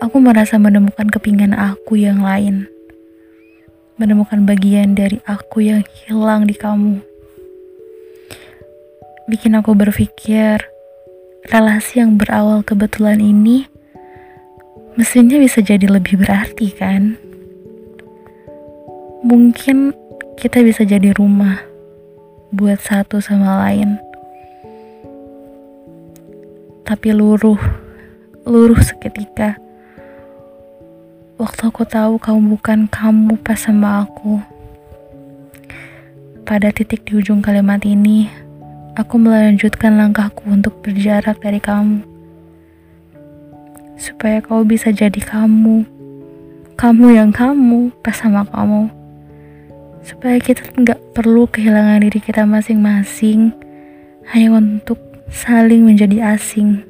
aku merasa menemukan kepingan aku yang lain. Menemukan bagian dari aku yang hilang di kamu. Bikin aku berpikir, relasi yang berawal kebetulan ini mestinya bisa jadi lebih berarti kan? Mungkin kita bisa jadi rumah buat satu sama lain. Tapi luruh, luruh seketika Waktu aku tahu kamu bukan kamu pas sama aku. Pada titik di ujung kalimat ini, aku melanjutkan langkahku untuk berjarak dari kamu. Supaya kau bisa jadi kamu. Kamu yang kamu pas sama kamu. Supaya kita nggak perlu kehilangan diri kita masing-masing hanya untuk saling menjadi asing.